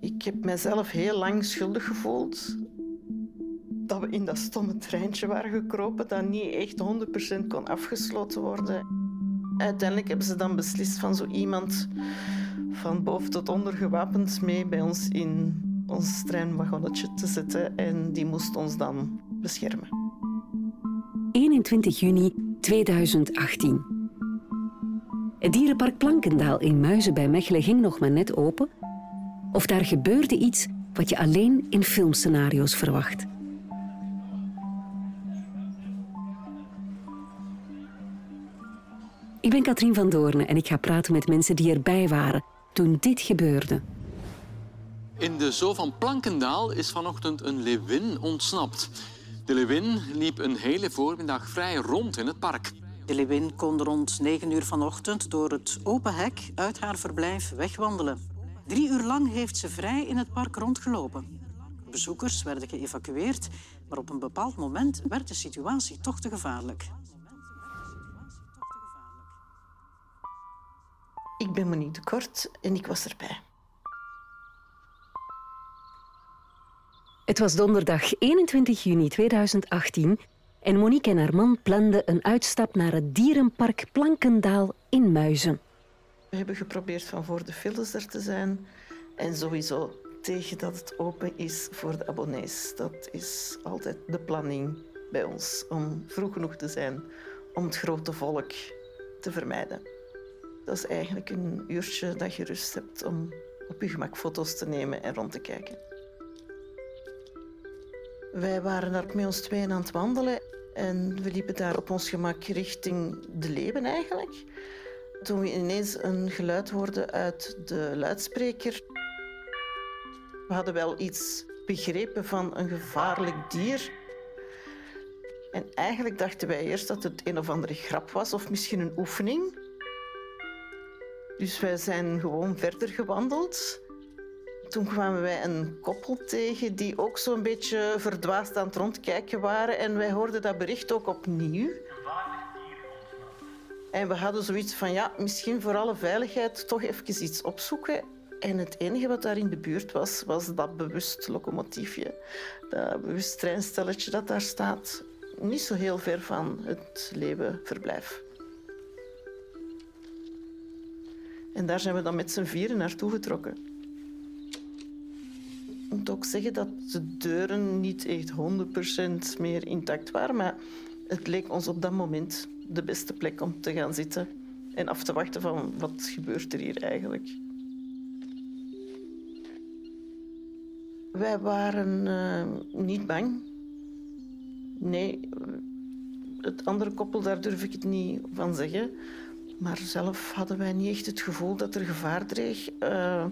Ik heb mezelf heel lang schuldig gevoeld dat we in dat stomme treintje waren gekropen dat niet echt 100% kon afgesloten worden. Uiteindelijk hebben ze dan beslist van zo iemand van boven tot onder gewapend mee bij ons in ons treinwagonnetje te zetten en die moest ons dan beschermen. 21 juni 2018. Het dierenpark Plankendaal in Muizen bij Mechelen ging nog maar net open. Of daar gebeurde iets wat je alleen in filmscenario's verwacht. Ik ben Katrien van Doorne en ik ga praten met mensen die erbij waren toen dit gebeurde. In de zoo van Plankendaal is vanochtend een leeuwin ontsnapt. De leeuwin liep een hele voormiddag vrij rond in het park. De leeuwin kon rond 9 uur vanochtend door het open hek uit haar verblijf wegwandelen. Drie uur lang heeft ze vrij in het park rondgelopen. Bezoekers werden geëvacueerd, maar op een bepaald moment werd de situatie toch te gevaarlijk. Ik ben Monique de Kort en ik was erbij. Het was donderdag 21 juni 2018 en Monique en haar man planden een uitstap naar het dierenpark Plankendaal in Muizen. We hebben geprobeerd van voor de files er te zijn en sowieso tegen dat het open is voor de abonnees. Dat is altijd de planning bij ons, om vroeg genoeg te zijn om het grote volk te vermijden. Dat is eigenlijk een uurtje dat je rust hebt om op je gemak foto's te nemen en rond te kijken. Wij waren daar met ons tweeën aan het wandelen en we liepen daar op ons gemak richting de Leeuwen eigenlijk. Toen we ineens een geluid hoorden uit de luidspreker. We hadden wel iets begrepen van een gevaarlijk dier. En eigenlijk dachten wij eerst dat het een of andere grap was of misschien een oefening. Dus wij zijn gewoon verder gewandeld. Toen kwamen wij een koppel tegen die ook zo'n beetje verdwaasd aan het rondkijken waren. En wij hoorden dat bericht ook opnieuw. En we hadden zoiets van, ja, misschien voor alle veiligheid toch even iets opzoeken. En het enige wat daar in de buurt was, was dat bewust locomotiefje. Dat bewust treinstelletje dat daar staat. Niet zo heel ver van het Leeuwenverblijf. En daar zijn we dan met z'n vieren naartoe getrokken. Ook zeggen dat de deuren niet echt 100% meer intact waren, maar het leek ons op dat moment de beste plek om te gaan zitten en af te wachten van wat gebeurt er hier eigenlijk. Wij waren uh, niet bang. Nee, het andere koppel, daar durf ik het niet van zeggen. Maar zelf hadden wij niet echt het gevoel dat er gevaar dreig. Uh,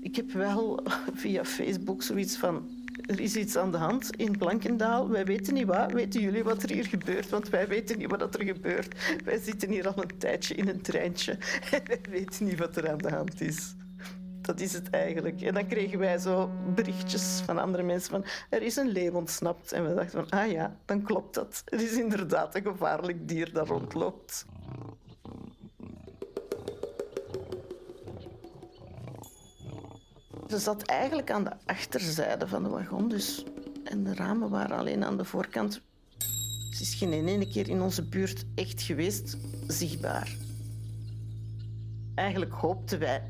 ik heb wel via Facebook zoiets van... Er is iets aan de hand in Blankendaal. Wij weten niet wat. Weten jullie wat er hier gebeurt? Want wij weten niet wat er gebeurt. Wij zitten hier al een tijdje in een treintje. En wij weten niet wat er aan de hand is. Dat is het eigenlijk. En dan kregen wij zo berichtjes van andere mensen van er is een leeuw ontsnapt. En we dachten van, ah ja, dan klopt dat. Er is inderdaad een gevaarlijk dier dat rondloopt. Ze zat eigenlijk aan de achterzijde van de wagon, dus, en de ramen waren alleen aan de voorkant. Ze is geen ene keer in onze buurt echt geweest, zichtbaar. Eigenlijk hoopten wij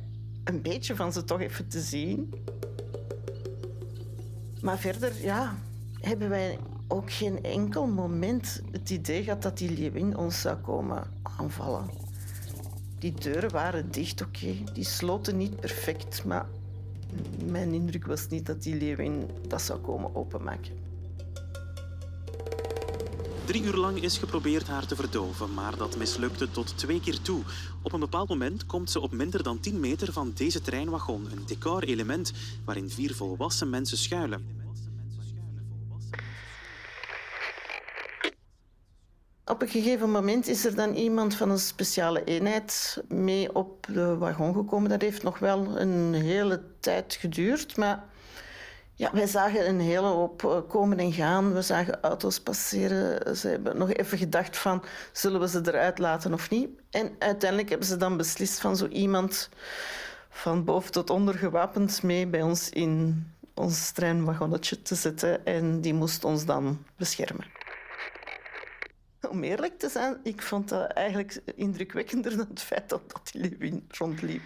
een beetje van ze toch even te zien. Maar verder, ja, hebben wij ook geen enkel moment het idee gehad dat die leeuwin ons zou komen aanvallen. Die deuren waren dicht, oké. Die sloten niet perfect, maar mijn indruk was niet dat die leeuwin dat zou komen openmaken. Drie uur lang is geprobeerd haar te verdoven, maar dat mislukte tot twee keer toe. Op een bepaald moment komt ze op minder dan 10 meter van deze treinwagon, een decorelement waarin vier volwassen mensen schuilen. Op een gegeven moment is er dan iemand van een speciale eenheid mee op de wagon gekomen. Dat heeft nog wel een hele tijd geduurd, maar ja, wij zagen een hele hoop eh, komen en gaan. We zagen auto's passeren. Ze hebben nog even gedacht van, zullen we ze eruit laten of niet? En uiteindelijk hebben ze dan beslist van zo iemand van boven tot onder gewapend mee bij ons in ons treinwagonnetje te zetten en die moest ons dan beschermen. Om eerlijk te zijn, ik vond dat eigenlijk indrukwekkender dan het feit dat, dat die Lewin rondliep.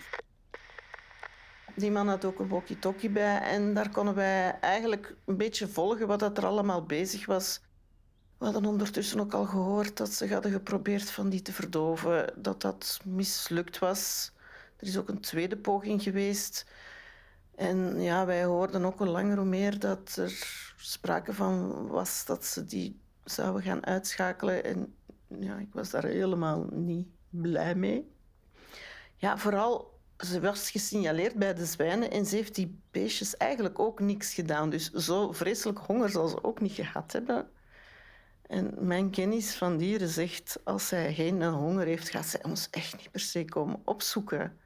Die man had ook een walkie-talkie bij en daar konden wij eigenlijk een beetje volgen wat er allemaal bezig was. We hadden ondertussen ook al gehoord dat ze hadden geprobeerd van die te verdoven, dat dat mislukt was. Er is ook een tweede poging geweest. En ja, wij hoorden ook al langer hoe meer dat er sprake van was dat ze die zouden gaan uitschakelen. En ja, ik was daar helemaal niet blij mee. Ja, vooral, ze was gesignaleerd bij de zwijnen en ze heeft die beestjes eigenlijk ook niks gedaan. Dus zo vreselijk honger zal ze ook niet gehad hebben. En mijn kennis van dieren zegt, als zij geen honger heeft, gaat zij ons echt niet per se komen opzoeken.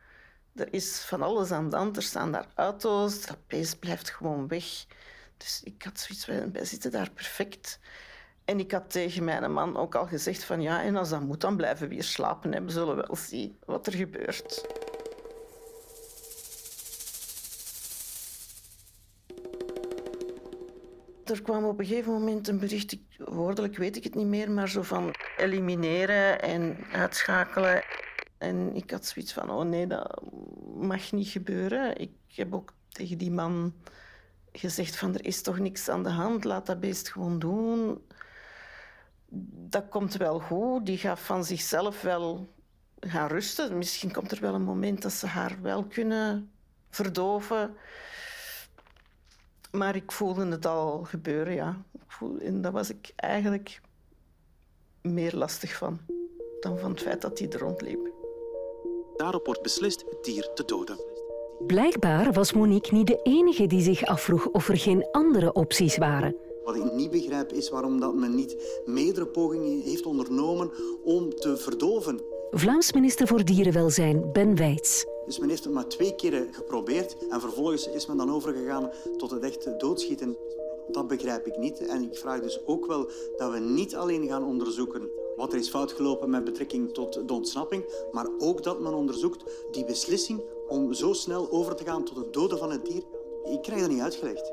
Er is van alles aan de hand. Er staan daar auto's, dat beest blijft gewoon weg. Dus ik had zoiets, wij zitten daar perfect. En ik had tegen mijn man ook al gezegd van ja, en als dat moet, dan blijven we hier slapen en we zullen wel zien wat er gebeurt. Er kwam op een gegeven moment een bericht, woordelijk weet ik het niet meer, maar zo van elimineren en uitschakelen. En ik had zoiets van, oh nee, dat mag niet gebeuren. Ik heb ook tegen die man gezegd van, er is toch niks aan de hand, laat dat beest gewoon doen. Dat komt wel goed. Die gaat van zichzelf wel gaan rusten. Misschien komt er wel een moment dat ze haar wel kunnen verdoven. Maar ik voelde het al gebeuren, ja. En daar was ik eigenlijk meer lastig van dan van het feit dat hij er rondliep. Daarop wordt beslist het dier te doden. Blijkbaar was Monique niet de enige die zich afvroeg of er geen andere opties waren. Wat ik niet begrijp is waarom dat men niet meerdere pogingen heeft ondernomen om te verdoven. Vlaams minister voor Dierenwelzijn Ben Weits. Dus men heeft het maar twee keren geprobeerd en vervolgens is men dan overgegaan tot het echt doodschieten. Dat begrijp ik niet. En ik vraag dus ook wel dat we niet alleen gaan onderzoeken wat er is fout gelopen met betrekking tot de ontsnapping, maar ook dat men onderzoekt die beslissing om zo snel over te gaan tot het doden van het dier. Ik krijg dat niet uitgelegd.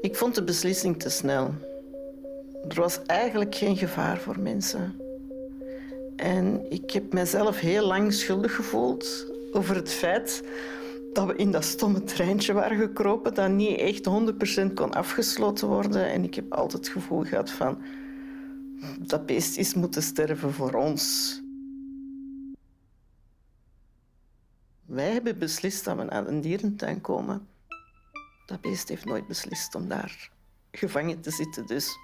Ik vond de beslissing te snel. Er was eigenlijk geen gevaar voor mensen. En ik heb mezelf heel lang schuldig gevoeld over het feit dat we in dat stomme treintje waren gekropen dat niet echt 100% kon afgesloten worden. En ik heb altijd het gevoel gehad van dat beest is moeten sterven voor ons. Wij hebben beslist dat we naar een dierentuin komen. Dat beest heeft nooit beslist om daar gevangen te zitten. Dus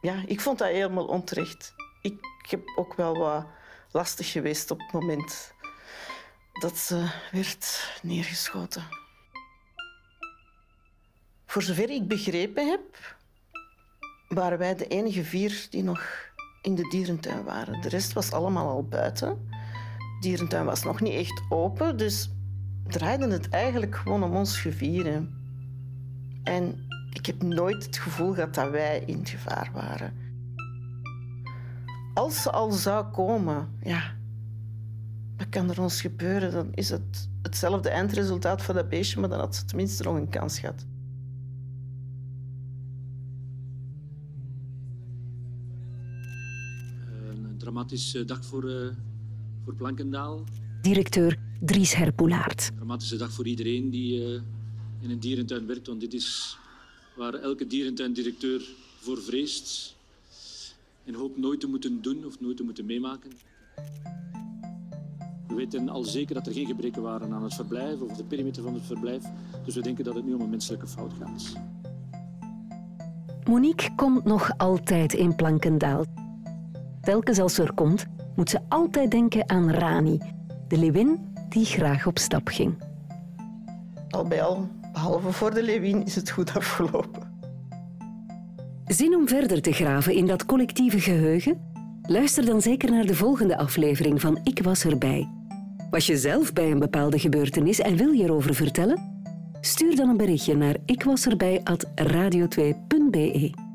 ja, ik vond dat helemaal onterecht. Ik heb ook wel wat lastig geweest op het moment dat ze werd neergeschoten. Voor zover ik begrepen heb, waren wij de enige vier die nog in de dierentuin waren. De rest was allemaal al buiten. Dierentuin was nog niet echt open, dus draaide het eigenlijk gewoon om ons gevieren. En ik heb nooit het gevoel gehad dat wij in gevaar waren. Als ze al zou komen, ja, wat kan er ons gebeuren? Dan is het hetzelfde eindresultaat van dat beestje, maar dan had ze tenminste nog een kans gehad. Een dramatische dag voor, uh, voor Plankendaal. Directeur Dries Herpoelaert. Een dramatische dag voor iedereen die uh, in een dierentuin werkt, want dit is waar elke dierentuindirecteur voor vreest en hoopt nooit te moeten doen of nooit te moeten meemaken. We weten al zeker dat er geen gebreken waren aan het verblijf of de perimeter van het verblijf. Dus we denken dat het nu om een menselijke fout gaat. Monique komt nog altijd in Plankendaal. Telkens als ze er komt, moet ze altijd denken aan Rani, de leeuwin die graag op stap ging. Al bij al, behalve voor de leeuwin, is het goed afgelopen. Zin om verder te graven in dat collectieve geheugen? Luister dan zeker naar de volgende aflevering van Ik was erbij. Was je zelf bij een bepaalde gebeurtenis en wil je erover vertellen? Stuur dan een berichtje naar ikwasεrbij.radio2.be.